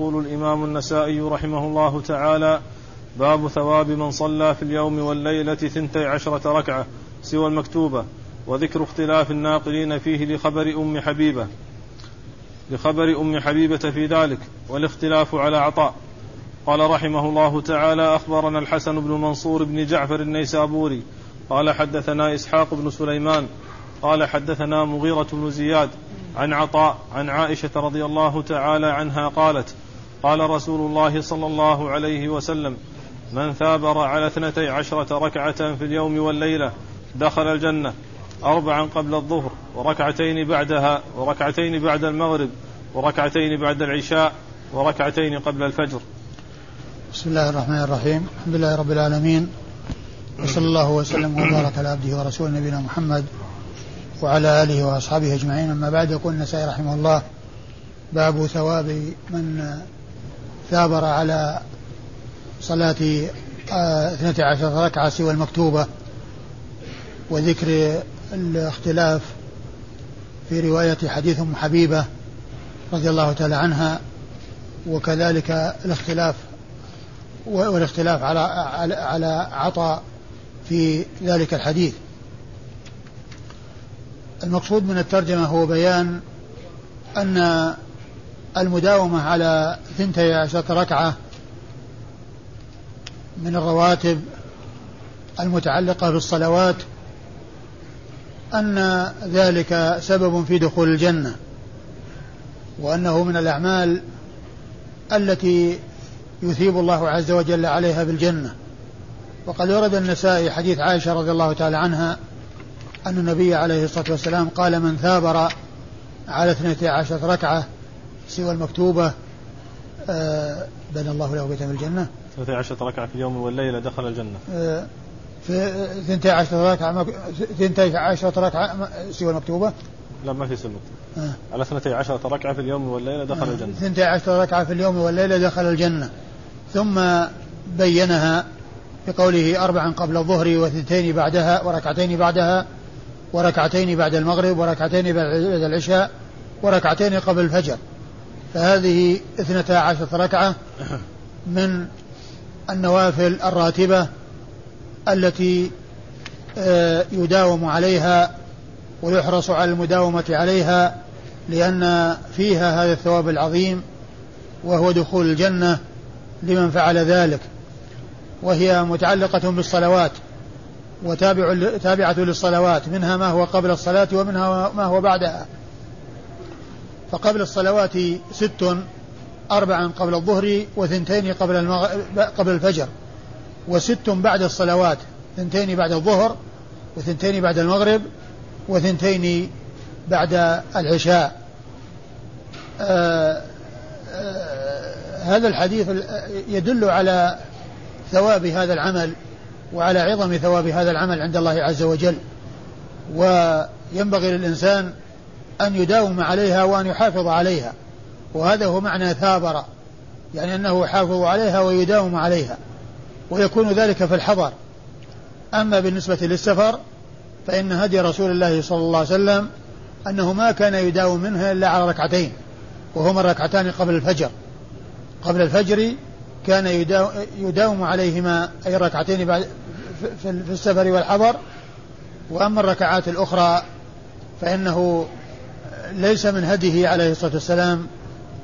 يقول الإمام النسائي رحمه الله تعالى باب ثواب من صلى في اليوم والليلة ثنتي عشرة ركعة سوى المكتوبة وذكر اختلاف الناقلين فيه لخبر أم حبيبة. لخبر أم حبيبة في ذلك والاختلاف على عطاء. قال رحمه الله تعالى أخبرنا الحسن بن منصور بن جعفر النيسابوري قال حدثنا إسحاق بن سليمان قال حدثنا مغيرة بن زياد عن عطاء عن عائشة رضي الله تعالى عنها قالت قال رسول الله صلى الله عليه وسلم من ثابر على اثنتي عشرة ركعة في اليوم والليلة دخل الجنة أربعا قبل الظهر وركعتين بعدها وركعتين بعد المغرب وركعتين بعد العشاء وركعتين قبل الفجر. بسم الله الرحمن الرحيم. الحمد لله رب العالمين وصلى الله وسلم وبارك على عبده ورسوله نبينا محمد وعلى آله وأصحابه أجمعين. أما بعد يقول النسائي رحمه الله باب ثواب من ثابر على صلاة اثنتي عشر ركعة سوى المكتوبة وذكر الاختلاف في رواية حديث أم حبيبة رضي الله تعالى عنها وكذلك الاختلاف والاختلاف على, على عطاء في ذلك الحديث. المقصود من الترجمة هو بيان أن المداومة على ثنتي عشرة ركعة من الرواتب المتعلقة بالصلوات أن ذلك سبب في دخول الجنة وأنه من الأعمال التي يثيب الله عز وجل عليها بالجنة. وقد ورد النسائي حديث عائشة رضي الله تعالى عنها أن النبي عليه الصلاة والسلام قال من ثابر على اثنتي عشرة ركعة سوى المكتوبة آه بنى الله له بيتا في الجنة. اثنتي عشرة ركعة في اليوم والليلة دخل الجنة. آه في ثنتي عشرة ركعة ثنتي عشرة ركعة سوى المكتوبة. لا ما في سنة آه. على اثنتي عشرة ركعة في اليوم والليلة دخل آه. الجنة. ثنتي عشرة ركعة في اليوم والليلة دخل الجنة. ثم بينها بقوله أربعا قبل الظهر وثنتين بعدها وركعتين بعدها وركعتين بعد المغرب وركعتين بعد العشاء وركعتين قبل الفجر. فهذه اثنتا عشرة ركعة من النوافل الراتبة التي آه، يداوم عليها ويحرص على المداومة عليها لأن فيها هذا الثواب العظيم وهو دخول الجنة لمن فعل ذلك. وهي متعلقة بالصلوات وتابع تابعة للصلوات منها ما هو قبل الصلاة ومنها ما هو بعدها. فقبل الصلوات ست أربعا قبل الظهر وثنتين قبل المغ... قبل الفجر وست بعد الصلوات ثنتين بعد الظهر وثنتين بعد المغرب وثنتين بعد العشاء. آه آه هذا الحديث يدل على ثواب هذا العمل وعلى عظم ثواب هذا العمل عند الله عز وجل. وينبغي للإنسان أن يداوم عليها وأن يحافظ عليها. وهذا هو معنى ثابر يعني أنه يحافظ عليها ويداوم عليها ويكون ذلك في الحضر. أما بالنسبة للسفر فإن هدي رسول الله صلى الله عليه وسلم أنه ما كان يداوم منها إلا على ركعتين وهما الركعتان قبل الفجر. قبل الفجر كان يداوم عليهما أي ركعتين بعد في السفر والحضر. وأما الركعات الأخرى فإنه ليس من هديه عليه الصلاة والسلام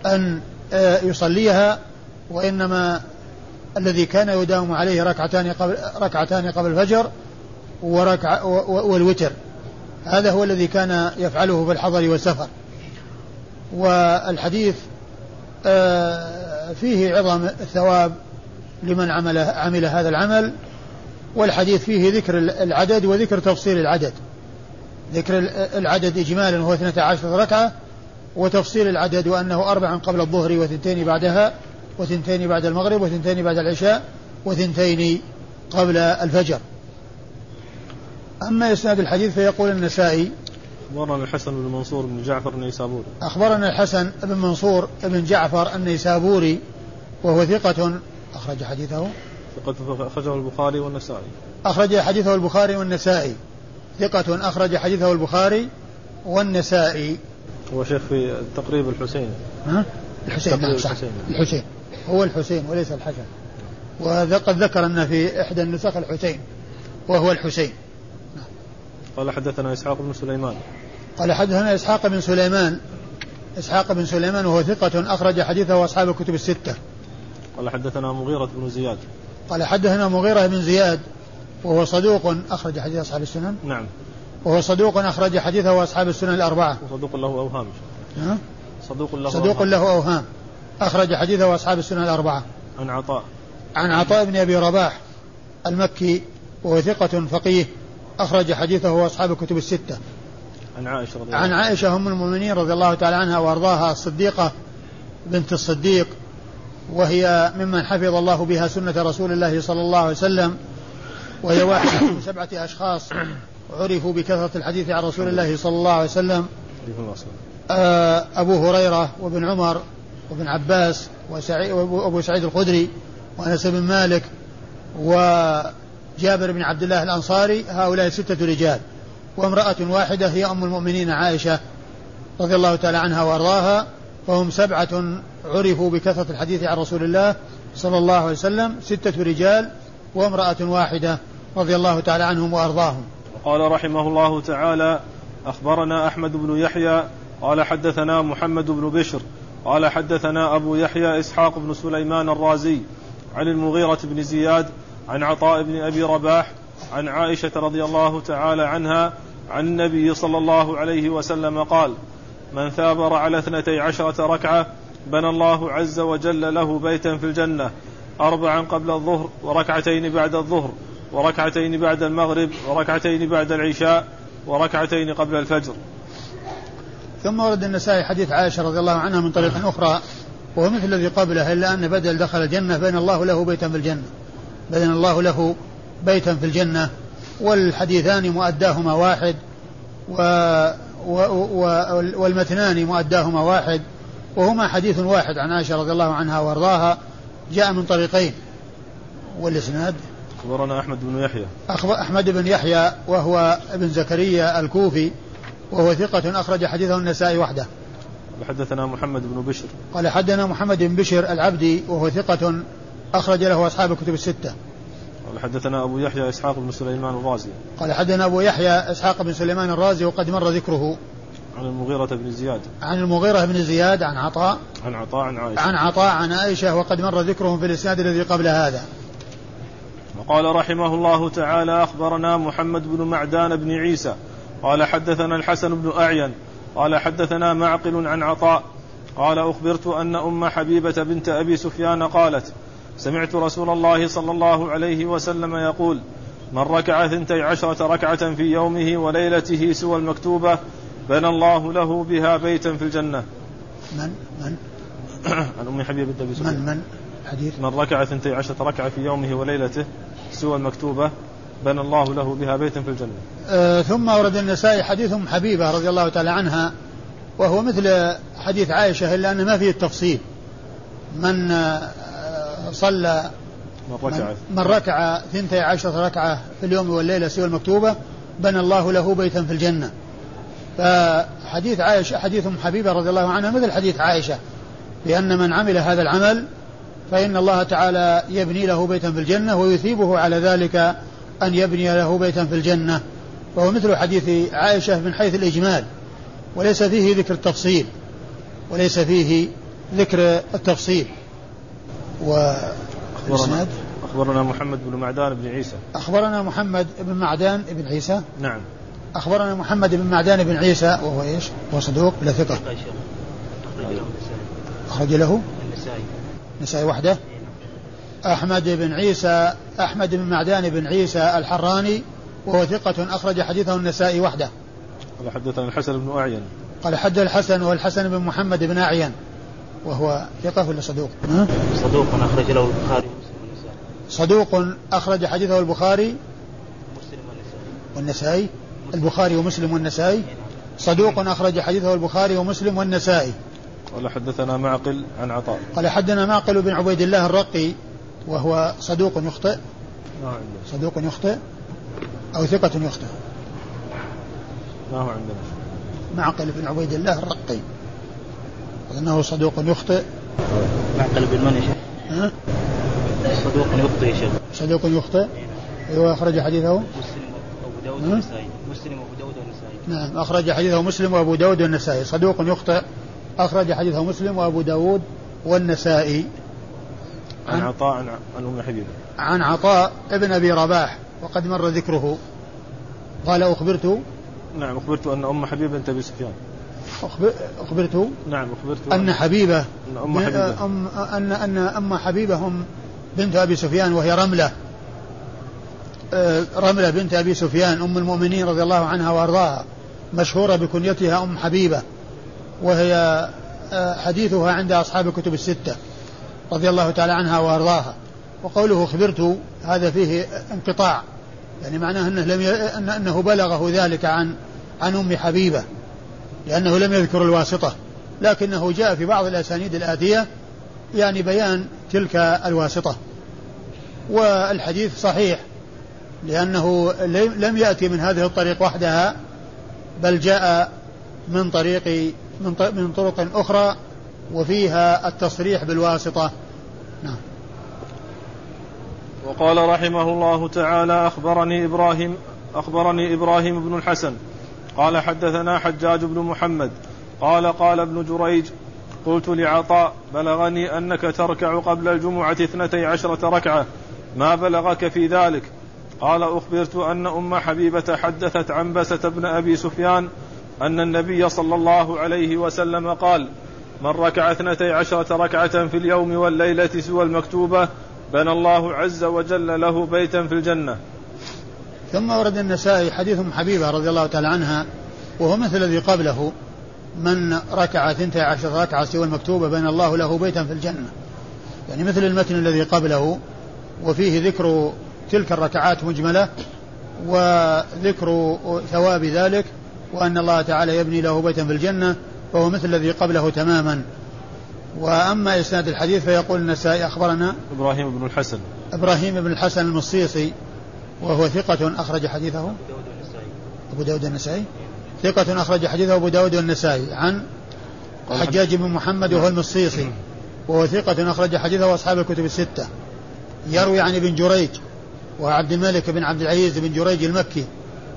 أن آه، يصليها وإنما الذي كان يداوم عليه ركعتان قبل ركعتان قبل الفجر وركع والوتر. هذا هو الذي كان يفعله في الحضر والسفر. والحديث آه، فيه عظم الثواب لمن عمل عمل هذا العمل والحديث فيه ذكر العدد وذكر تفصيل العدد. ذكر العدد إجمالا وهو 12 ركعة وتفصيل العدد وأنه أربعا قبل الظهر وثنتين بعدها وثنتين بعد المغرب وثنتين بعد العشاء وثنتين قبل الفجر. أما إسناد الحديث فيقول النسائي أخبرنا الحسن بن منصور بن جعفر النيسابوري. أخبرنا الحسن بن منصور بن جعفر النيسابوري وهو ثقة أخرج حديثه. ثقة أخرجه البخاري والنسائي. أخرج حديثه البخاري والنسائي. ثقة أخرج حديثه البخاري والنسائي. هو شيخ في تقريب الحسين. ها؟ الحسين نعم صح. الحسين. هو الحسين وليس الحسن. وقد ذكر أن في إحدى النسخ الحسين وهو الحسين. قال حدثنا إسحاق بن سليمان. قال حدثنا إسحاق بن سليمان. إسحاق بن سليمان وهو ثقة أخرج حديثه أصحاب الكتب الستة. قال حدثنا مغيرة بن زياد. قال حدثنا مغيرة بن زياد. وهو صدوق أخرج حديث أصحاب السنن. نعم. وهو صدوق أخرج حديثه أصحاب السنن الأربعة. وصدوق له أوهام. ها؟ صدوق له صدوق أوهام. له أوهام. أخرج حديثه أصحاب السنن الأربعة. عن عطاء. عن عطاء بن أبي رباح المكي وهو ثقة فقيه أخرج حديثه أصحاب الكتب الستة. عن عائشة رضي الله عن عائشة أم المؤمنين رضي الله تعالى عنها وأرضاها الصديقة بنت الصديق وهي ممن حفظ الله بها سنة رسول الله صلى الله عليه وسلم وهي واحدة من سبعة أشخاص عرفوا بكثرة الحديث عن رسول الله صلى الله عليه وسلم. آه، أبو هريرة وابن عمر وابن عباس وأبو سعيد الخدري وأنس بن مالك وجابر بن عبد الله الأنصاري هؤلاء ستة رجال وامرأة واحدة هي أم المؤمنين عائشة رضي الله تعالى عنها وأرضاها فهم سبعة عرفوا بكثرة الحديث عن رسول الله صلى الله عليه وسلم ستة رجال وامرأة واحدة رضي الله تعالى عنهم وأرضاهم. قال رحمه الله تعالى أخبرنا أحمد بن يحيى قال حدثنا محمد بن بشر قال حدثنا أبو يحيى إسحاق بن سليمان الرازي عن المغيرة بن زياد عن عطاء بن أبي رباح عن عائشة رضي الله تعالى عنها عن النبي صلى الله عليه وسلم قال من ثابر على اثنتي عشرة ركعة بنى الله عز وجل له بيتا في الجنة أربعا قبل الظهر وركعتين بعد الظهر وركعتين بعد المغرب وركعتين بعد العشاء وركعتين قبل الفجر. ثم ورد النسائي حديث عائشة رضي الله عنها من طريق أخرى وهو مثل الذي قبله إلا أن بدل دخل الجنة بين الله له بيتا في الجنة. بين الله له بيتا في الجنة والحديثان مؤداهما واحد و و و والمتنان مؤداهما واحد وهما حديث واحد عن عائشة رضي الله عنها وأرضاها جاء من طريقين. والإسناد؟ أخبرنا أحمد بن يحيى. أخبر أحمد بن يحيى وهو ابن زكريا الكوفي وهو ثقة أخرج حديثه النسائي وحده. حدثنا محمد بن بشر. قال حدنا محمد بن بشر العبدي وهو ثقة أخرج له أصحاب الكتب الستة. قال حدثنا أبو يحيى إسحاق بن سليمان الرازي. قال حدنا أبو يحيى إسحاق بن سليمان الرازي وقد مر ذكره. عن المغيرة بن زياد. عن المغيرة بن زياد عن عطاء. عن عطاء عن عائشة. عن عطاء عن عائشة وقد مر ذكرهم في الإسناد الذي قبل هذا. وقال رحمه الله تعالى أخبرنا محمد بن معدان بن عيسى. قال حدثنا الحسن بن أعين. قال حدثنا معقل عن عطاء. قال أخبرت أن أم حبيبة بنت أبي سفيان قالت سمعت رسول الله صلى الله عليه وسلم يقول من ركع ثنتي عشرة ركعة في يومه وليلته سوى المكتوبة بنى الله له بها بيتا في الجنة. من؟ من؟ عن أم حبيبة بنت أبي سفيان. من؟ من حديث. من ركع ثنتي عشرة ركعة في يومه وليلته سوى المكتوبة بنى الله له بها بيتا في الجنة. آه ثم ورد النسائي حديث أم حبيبة رضي الله تعالى عنها وهو مثل حديث عائشة إلا ان ما فيه التفصيل. من آه صلى من ركع. من, ركع ثنتي عشرة ركعة في اليوم والليلة سوى المكتوبة بنى الله له بيتا في الجنة. فحديث عائشة حديث أم حبيبة رضي الله عنها مثل حديث عائشة بأن من عمل هذا العمل فإن الله تعالى يبني له بيتا في الجنة ويثيبه على ذلك أن يبني له بيتا في الجنة. وهو مثل حديث عائشة من حيث الإجمال. وليس فيه ذكر التفصيل. وليس فيه ذكر التفصيل. أخبرنا, أخبرنا محمد بن معدان بن عيسى. أخبرنا محمد بن معدان بن عيسى؟ نعم. أخبرنا محمد بن معدان بن عيسى وهو إيش؟ هو صدوق ولا ثقة؟ أخرج له؟ النسائي. النسائي وحده. أحمد بن عيسى أحمد بن معدان بن عيسى الحراني وهو ثقة أخرج حديثه النسائي وحده. قال حدثنا الحسن بن أعين. قال حد الحسن والحسن بن محمد بن أعين وهو ثقة ولا صدوق؟ ها؟ صدوق أخرج له البخاري صدوق أخرج حديثه البخاري والنسائي؟ البخاري ومسلم والنسائي؟ صدوق أخرج حديثه البخاري ومسلم والنسائي. قال حدثنا معقل عن عطاء. قال حدنا معقل بن عبيد الله الرقي وهو صدوق يخطئ. ما هو عندنا. صدوق يخطئ أو ثقة يخطئ. ما هو عندنا. معقل بن عبيد الله الرقي. أنه صدوق يخطئ. معقل بن من يا شيخ؟ ها؟ صدوق يخطئ يا شيخ. صدوق يخطئ. أيوة أخرج حديثه. مسلم وأبو داود؟ والنسائي. مسلم وأبو داود والنسائي. نعم أخرج حديثه مسلم وأبو داود والنسائي. صدوق يخطئ. أخرج حديثه مسلم وأبو داود والنسائي. عن عن, عطاء عن أم حبيبة. عن عطاء ابن أبي رباح وقد مر ذكره. قال أخبرت نعم أخبرت أن أم حبيبة بنت ابي سفيان أخبر- أخبرت نعم أخبرت أن حبيبة أن أم حبيبة. أم أن أن أم حبيبة هم بنت أبي سفيان وهي رملة. آه، رملة بنت أبي سفيان أم المؤمنين رضي الله عنها وأرضاها مشهورة بكنيتها أم حبيبة. وهي آه، حديثها عند أصحاب الكتب الستة رضي الله تعالى عنها وأرضاها. وقوله خبرت هذا فيه انقطاع يعني معناه أنه, لم ي... أن- أنه بلغه ذلك عن عن أم حبيبة لأنه لم يذكر الواسطة. لكنه جاء في بعض الأسانيد الآتية يعني بيان تلك الواسطة. والحديث صحيح لأنه لم يأتي من هذه الطريق وحدها بل جاء من طريق من من طرق أخرى وفيها التصريح بالواسطة. نعم. وقال رحمه الله تعالى أخبرني إبراهيم أخبرني إبراهيم بن الحسن. قال حدثنا حجاج بن محمد. قال قال ابن جريج قلت لعطاء بلغني أنك تركع قبل الجمعة اثنتي عشرة ركعة. ما بلغك في ذلك؟ قال أخبرت أن أم حبيبة حدثت عنبسة بن أبي سفيان أن النبي صلى الله عليه وسلم قال من ركع اثنتي عشرة ركعة في اليوم والليلة سوى المكتوبة بنى الله عز وجل له بيتا في الجنة. ثم أورد النسائي حديث ام حبيبة رضي الله تعالى عنها وهو مثل الذي قبله من ركع ثنتي عشر ركعة سوى المكتوبة بنى الله له بيتا في الجنة. يعني مثل المتن الذي قبله وفيه ذكر تلك الركعات مجملة وذكر ثواب ذلك وأن الله تعالى يبني له بيتا في الجنة فهو مثل الذي قبله تماما. وأما إسناد الحديث فيقول النسائي أخبرنا إبراهيم بن الحسن. إبراهيم بن الحسن المصيصي وهو ثقة أخرج حديثه. أبو داود النسائي. ثقة أخرج حديثه أبو داود والنسائي عن حجاج بن محمد وهو المصيصي. وهو ثقة أخرج حديثه أصحاب الكتب الستة. يروي عن ابن جريج وعبد الملك بن عبد العزيز بن جريج المكي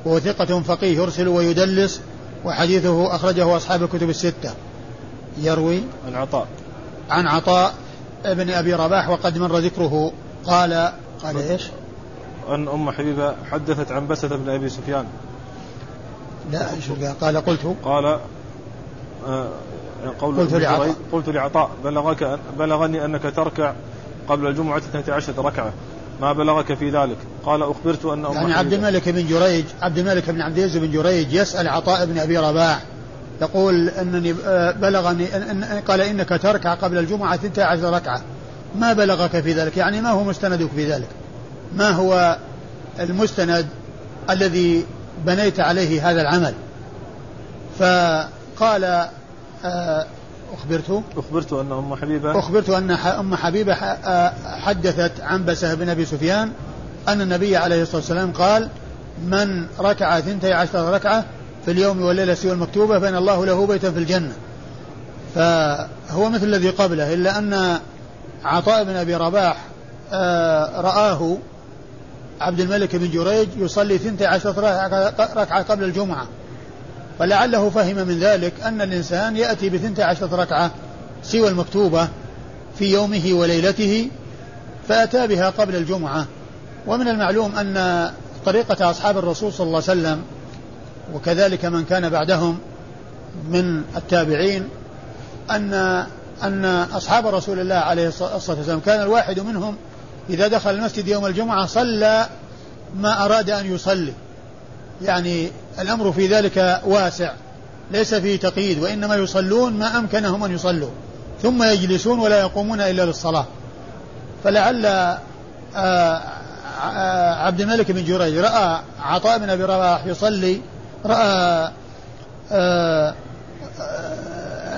وهو ثقة فقيه يرسل ويدلس وحديثه أخرجه أصحاب الكتب الستة. يروي عن عطاء. عن عطاء ابن أبي رباح وقد مر ذكره. قال قال إيش؟ أن أم حبيبة حدثت عن بسه بن أبي سفيان. لا قال؟ قلت. قال آه قول قلت لعطاء. قلت لعطاء بلغك بلغني أنك تركع قبل الجمعة 12 ركعة. ما بلغك في ذلك. قال أخبرت أن أم يعني عبد الملك بن جريج عبد الملك بن عبد العزيز بن جريج يسأل عطاء بن أبي رباح يقول أنني آه، بلغني أن أن- قال إنك تركع قبل الجمعة 12 ركعة. ما بلغك في ذلك؟ يعني ما هو مستندك في ذلك؟ ما هو المستند الذي بنيت عليه هذا العمل؟ فقال أخبرت اخبرت أن أم حبيبه أخبرت أن أم حبيبة حدثت عن بسه بن أبي سفيان أن النبي عليه الصلاة والسلام قال من ركع ثنتي عشر ركعة في اليوم والليلة سوى المكتوبة بنى الله له بيتا في الجنة. فهو مثل الذي قبله إلا أن عطاء بن أبي رباح آه، رآه عبد الملك بن جريج يصلي ثنتي عشر ركعة- ركعة قبل الجمعة. فلعله فهم من ذلك أن الإنسان يأتي بثنتي عشرة ركعة سوى المكتوبة في يومه وليلته فأتى بها قبل الجمعة. ومن المعلوم أن طريقة أصحاب الرسول صلى الله عليه وسلم وكذلك من كان بعدهم من التابعين أن أن أصحاب رسول الله عليه الصلاة والسلام كان الواحد منهم إذا دخل المسجد يوم الجمعة صلى ما أراد أن يصلي. يعني الأمر في ذلك واسع ليس فيه تقييد وإنما يصلون ما أمكنهم أن يصلوا ثم يجلسون ولا يقومون إلا للصلاة. فلعل آه، آه، عبد الملك بن جريج رأى عطاء بن أبي رواح يصلي رأى آه،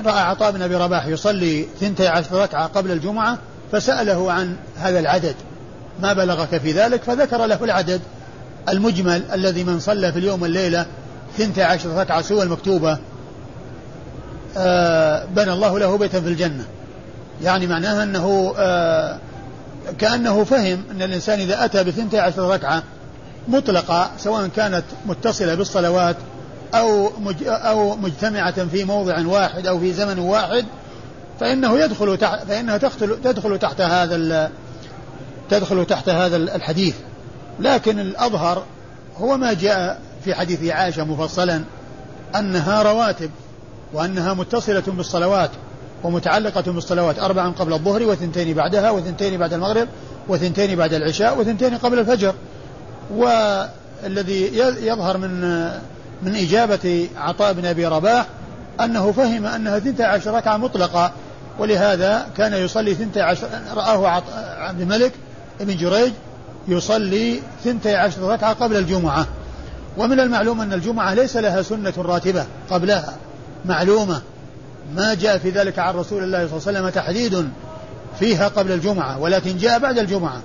رأى عطاء بن أبي رباح يصلي ثنتي عشر ركعة قبل الجمعة فسأله عن هذا العدد. ما بلغك في ذلك؟ فذكر له العدد. المجمل الذي من صلى في اليوم والليلة ثنتي عشر ركعة سوى المكتوبة آه، بنى الله له بيتا في الجنة. يعني معناها أنه آه كأنه فهم أن الإنسان إذا أتى بثنتي عشر ركعة مطلقة سواء كانت متصلة بالصلوات أو أو مجتمعة في موضع واحد أو في زمن واحد فإنه يدخل تحت فإنها تدخل تحت هذا تدخل تحت هذا الحديث. لكن الأظهر هو ما جاء في حديث عائشة مفصلا أنها رواتب وأنها متصلة بالصلوات ومتعلقة بالصلوات أربعا قبل الظهر وثنتين بعدها وثنتين بعد المغرب وثنتين بعد العشاء وثنتين قبل الفجر. والذي يظهر من من إجابة عطاء بن أبي رباح أنه فهم أنها ثنتا عشر ركعة مطلقة ولهذا كان يصلي ثنتا عشر رآه عبد الملك بن جريج يصلي ثنتي عشر ركعة قبل الجمعة. ومن المعلوم أن الجمعة ليس لها سنة راتبة قبلها. معلومة. ما جاء في ذلك عن رسول الله صلى الله عليه وسلم تحديد فيها قبل الجمعة ولكن جاء بعد الجمعة.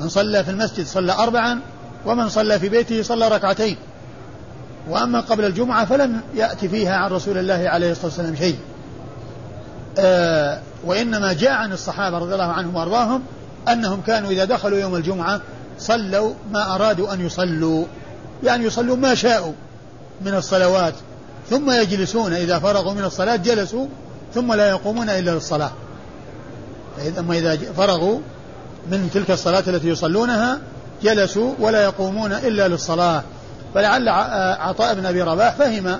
من صلى في المسجد صلى أربعا ومن صلى في بيته صلى ركعتين. وأما قبل الجمعة فلم يأتي فيها عن رسول الله عليه الصلاة والسلام شيء. آه وإنما جاء عن الصحابة رضي الله عنهم وأرضاهم أنهم كانوا إذا دخلوا يوم الجمعة صلوا ما أرادوا أن يصلوا. يعني يصلوا ما شاءوا من الصلوات. ثم يجلسون إذا فرغوا من الصلاة جلسوا ثم لا يقومون إلا للصلاة. أما إذا فرغوا من تلك الصلاة التي يصلونها جلسوا ولا يقومون إلا للصلاة. فلعل عطاء بن أبي رباح فهم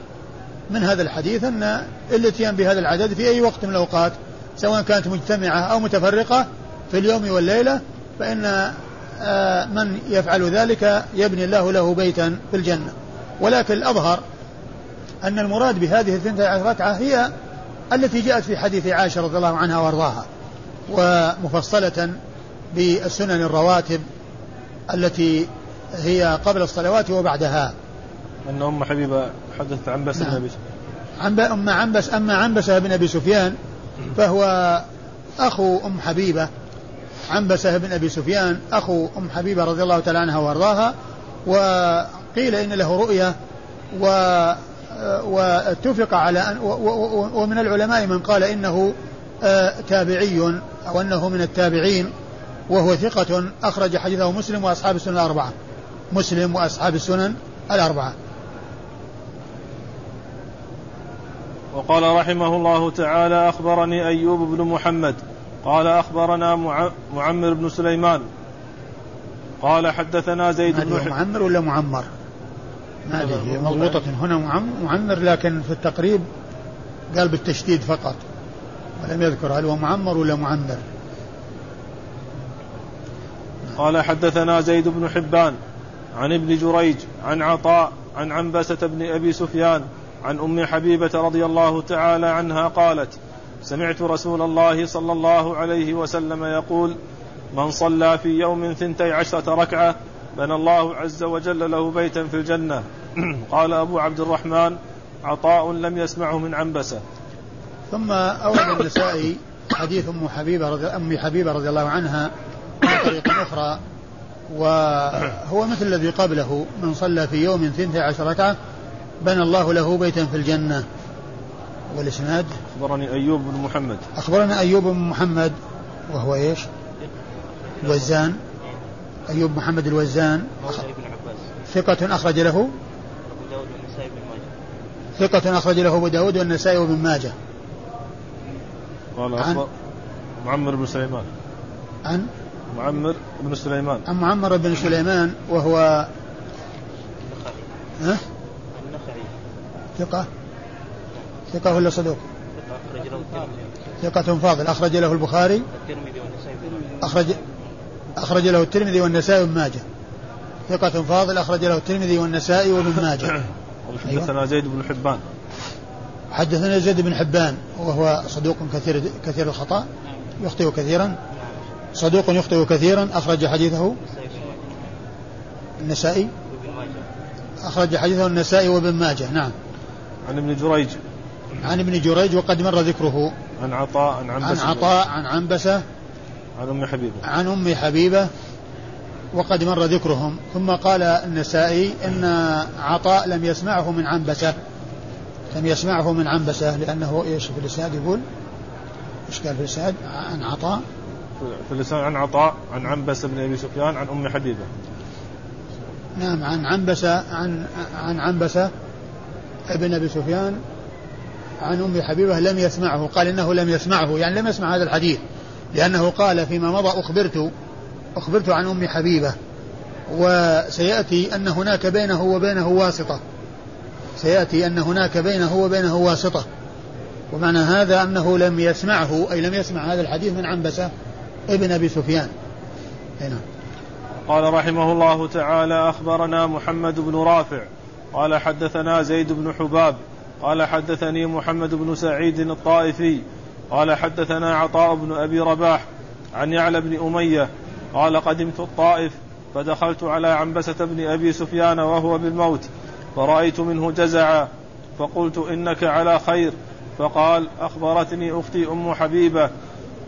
من هذا الحديث أن الاتيان بهذا العدد في أي وقت من الأوقات سواء كانت مجتمعة أو متفرقة في اليوم والليلة فإن آه، من يفعل ذلك يبني الله له بيتا في الجنة ولكن الأظهر أن المراد بهذه الثنتي عشر ركعة هي التي جاءت في حديث عائشة رضي الله عنها وأرضاها ومفصلة بالسنن الرواتب التي هي قبل الصلوات وبعدها أن أم حبيبة حدثت عن بس نعم. عن أم عنبس أما عنبسة بن أبي سفيان فهو أخو أم حبيبة عنبسة بن أبي سفيان أخو أم حبيبة رضي الله تعالى عنها وأرضاها وقيل إن له رؤية و واتفق على أن ومن العلماء من قال إنه آه، تابعي أو أنه من التابعين وهو ثقة أخرج حديثه مسلم وأصحاب السنن الأربعة. مسلم وأصحاب السنن الأربعة. وقال رحمه الله تعالى أخبرني أيوب بن محمد قال أخبرنا معمر بن سليمان. قال حدثنا زيد بن معمر ولا معمر؟ ما أدري هي مضبوطة. هنا معمر لكن في التقريب قال بالتشديد فقط ولم يذكر هل هو معمر ولا معمر. قال حدثنا زيد بن حبان عن ابن جريج عن عطاء عن عنبسة بن أبي سفيان عن أم حبيبة رضي الله تعالى عنها قالت سمعت رسول الله صلى الله عليه وسلم يقول من صلى في يوم ثنتي عشرة ركعة بنى الله عز وجل له بيتا في الجنة. قال أبو عبد الرحمن عطاء لم يسمعه من عنبسة. ثم أورد النسائي حديث أم حبيبة رضي, أم حبيبة رضي الله عنها من طريقة أخرى وهو مثل الذي قبله من صلى في يوم ثنتي عشر ركعة بنى الله له بيتا في الجنة. والإسناد؟ أخبرني أيوب بن محمد. أخبرنا أيوب بن محمد وهو إيش؟ وزان أيوب محمد الوزان. ثقة أخرج له؟ ثقة أخرج له أبو داود والنسائي وابن ماجه. قال عن؟ معمر بن سليمان. عن؟ معمر بن سليمان. عن معمر بن سليمان وهو ها؟ ثقة؟ ثقة ولا صدوق؟ ثقة فاضل. أخرج له البخاري. أخرج أخرج له الترمذي والنسائي وابن ماجه. ثقة فاضل. أخرج له الترمذي والنسائي وابن ماجه. حدثنا أيوة. زيد بن حبان. حدثنا زيد بن حبان. وهو صدوق كثير كثير الخطأ. يخطئ كثيرا. صدوق يخطئ كثيرا. أخرج حديثه النسائي. أخرج حديثه النسائي وابن ماجه. نعم. عن ابن جريج. عن ابن جريج وقد مر ذكره. عن عطاء عن عنبسة. عن عطاء عن عنبسة. عن أم حبيبة. عن أم حبيبة وقد مر ذكرهم. ثم قال النسائي إن عطاء لم يسمعه من عنبسة. لم يسمعه من عنبسة لأنه إيش في الإسناد يقول؟ إيش قال في الإسناد؟ عن عطاء. في اللسان عن عطاء عن عنبس بن أبي سفيان عن أم حبيبة. نعم عن عنبسة عن عن عنبسة ابن أبي سفيان عن أم حبيبة لم يسمعه قال إنه لم يسمعه يعني لم يسمع هذا الحديث لأنه قال فيما مضى أخبرت أخبرت عن أم حبيبة وسيأتي أن هناك بينه وبينه واسطة. سيأتي أن هناك بينه وبينه واسطة. ومعنى هذا أنه لم يسمعه أي لم يسمع هذا الحديث من عنبسة ابن أبي سفيان. هنا قال رحمه الله تعالى أخبرنا محمد بن رافع قال حدثنا زيد بن حباب قال حدثني محمد بن سعيد الطائفي قال حدثنا عطاء بن أبي رباح عن يعلى بن أمية قال قدمت الطائف فدخلت على عنبسة بن أبي سفيان وهو بالموت فرأيت منه جزعا فقلت إنك على خير فقال أخبرتني أختي أم حبيبة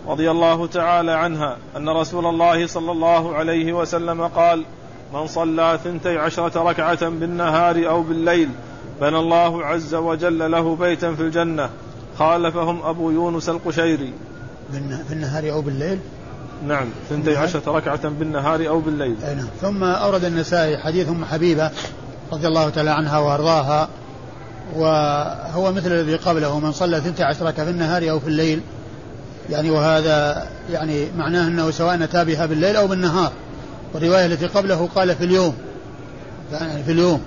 رضي الله تعالى عنها أن رسول الله صلى الله عليه وسلم قال من صلى ثنتي عشرة ركعة بالنهار أو بالليل بنى الله عز وجل له بيتا في الجنة. خالفهم أبو يونس القشيري. في النهار أو بالليل؟ نعم ثنتي عشرة ركعة بالنهار أو بالليل. أي نعم. ثم أورد النسائي حديث أم حبيبة رضي الله تعالى عنها وأرضاها وهو مثل الذي قبله من صلى ثنتي عشرة في النهار أو في الليل. يعني وهذا يعني معناه أنه سواء أتى بها بالليل أو بالنهار. والرواية التي قبله قال في اليوم. يعني في اليوم.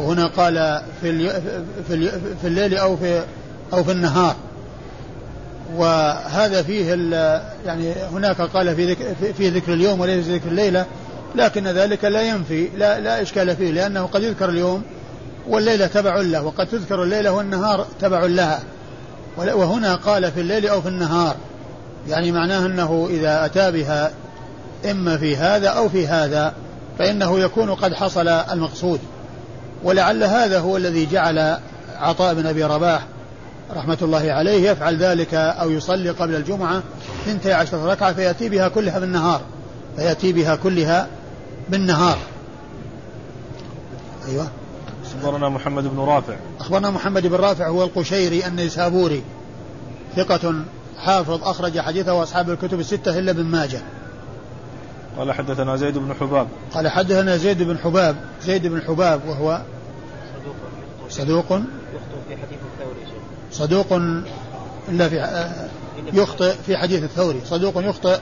وهنا قال في في, في الليل أو في أو في النهار. وهذا فيه يعني هناك قال في ذكر في ذكر اليوم وليس ذكر الليلة لكن ذلك لا ينفي لا لا إشكال فيه لأنه قد يذكر اليوم والليلة تبع له وقد تذكر الليلة والنهار تبع لها. وهنا قال في الليل أو في النهار يعني معناه أنه إذا أتى بها إما في هذا أو في هذا فإنه يكون قد حصل المقصود. ولعل هذا هو الذي جعل عطاء بن أبي رباح رحمة الله عليه يفعل ذلك أو يصلي قبل الجمعة ثنتي عشرة ركعة فيأتي بها كلها بالنهار فيأتي بها كلها بالنهار. أيوة. أخبرنا محمد بن رافع. أخبرنا محمد بن رافع هو القشيري النيسابوري ثقة حافظ أخرج حديثه أصحاب الكتب الستة إلا ابن ماجه. قال حدثنا زيد بن حباب. قال حدثنا زيد بن حباب زيد بن حباب وهو صدوق. يخطئ في حديث الثوري صدوق إلا في يخطئ في حديث الثوري. صدوق يخطئ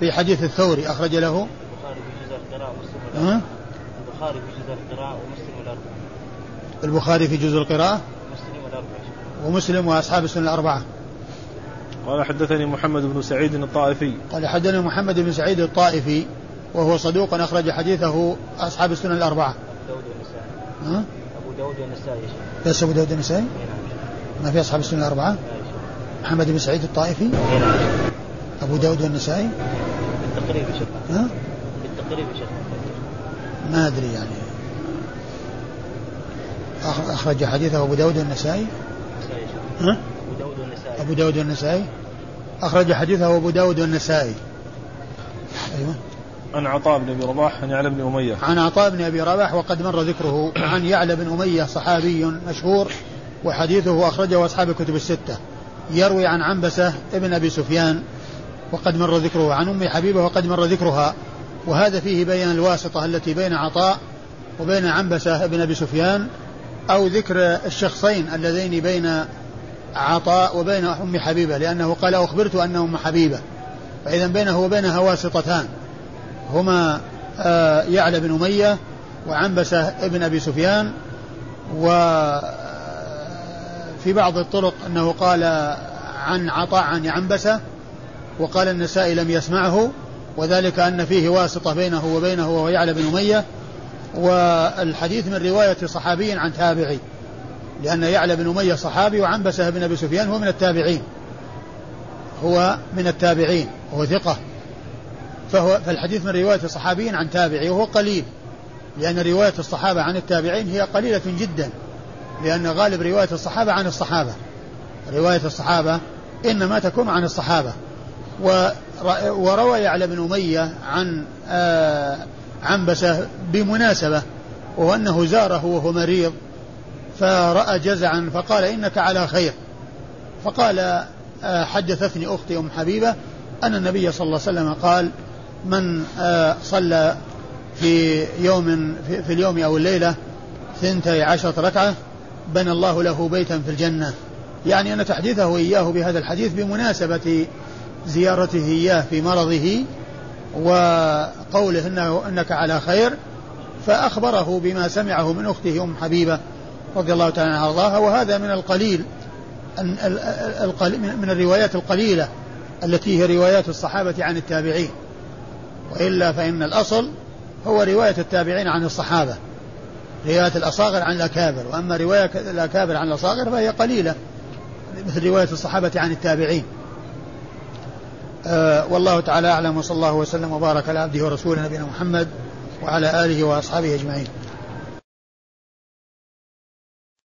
في حديث الثوري. أخرج له. البخاري في جزء القراءة ومسلم البخاري في جزء القراءة ومسلم والأربعة البخاري في جزء القراءة. ومسلم والأربعة ومسلم وأصحاب السنة الأربعة. قال حدثني محمد بن سعيد الطائفي. قال حدثني محمد بن سعيد الطائفي وهو صدوق أخرج حديثه أصحاب السنة الأربعة. داود ها؟ أبو داود والنسائي بس أبو داود النسائي نعم ما في أصحاب السنة الأربعة؟ محمد بن سعيد الطائفي؟ نعم أبو داود والنسائي؟ بالتقريب يا شيخ. ها؟ بالتقريب يا ما أدري يعني. أخ- أخرج حديثه أبو داود والنسائي؟ النسائي ها؟ أبو داود والنسائي. أبو داود والنسائي؟ أخرج حديثه أبو داود والنسائي. أيوة. عن عطاء بن أبي رباح عن يعلى بن أمية. عن عطاء بن أبي رباح وقد مر ذكره عن يعلى بن أمية صحابي مشهور وحديثه أخرجه أصحاب الكتب الستة. يروي عن عنبسة ابن أبي سفيان وقد مر ذكره عن أم حبيبة وقد مر ذكرها. وهذا فيه بيان الواسطة التي بين عطاء وبين عنبسة ابن أبي سفيان أو ذكر الشخصين اللذين بين عطاء وبين أم حبيبة لأنه قال أخبرت أن أم حبيبة. فإذا بينه وبينها واسطتان. هما آه، يعلى بن أمية وعنبسة ابن أبي سفيان وفي بعض الطرق أنه قال عن عطاء عن عنبسة وقال النسائي لم يسمعه وذلك أن فيه واسطة بينه وبينه وهو يعلى بن أمية. والحديث من رواية صحابي عن تابعي. لأن يعلى بن أمية صحابي وعنبسة بن أبي سفيان هو من التابعين. هو من التابعين وهو ثقة. فهو فالحديث من رواية صحابي عن تابعي وهو قليل. لأن رواية الصحابة عن التابعين هي قليلة جدا. لأن غالب رواية الصحابة عن الصحابة. رواية الصحابة إنما تكون عن الصحابة. ور- وروى يعلى بن أمية عن آه عنبسة بمناسبة وهو أنه زاره وهو مريض. فرأى جزعا فقال إنك على خير فقال آه، حدثتني أختي أم حبيبة أن النبي صلى الله عليه وسلم قال من آه، صلى في يوم في, اليوم أو الليلة ثنتي عشرة ركعة بنى الله له بيتا في الجنة. يعني أن تحديثه إياه بهذا الحديث بمناسبة زيارته إياه في مرضه وقوله إنه إنك على خير فأخبره بما سمعه من أخته أم حبيبة. رضي الله تعالى عنها وارضاها وهذا من القليل من الروايات القليلة التي هي روايات الصحابة عن التابعين. وإلا فإن الأصل هو رواية التابعين عن الصحابة رواية الأصاغر عن الأكابر. وأما رواية الأكابر عن الأصاغر فهي قليلة مثل رواية الصحابة عن التابعين. آه والله تعالى أعلم وصلى الله وسلم وبارك على عبده ورسوله نبينا محمد وعلى آله وأصحابه أجمعين.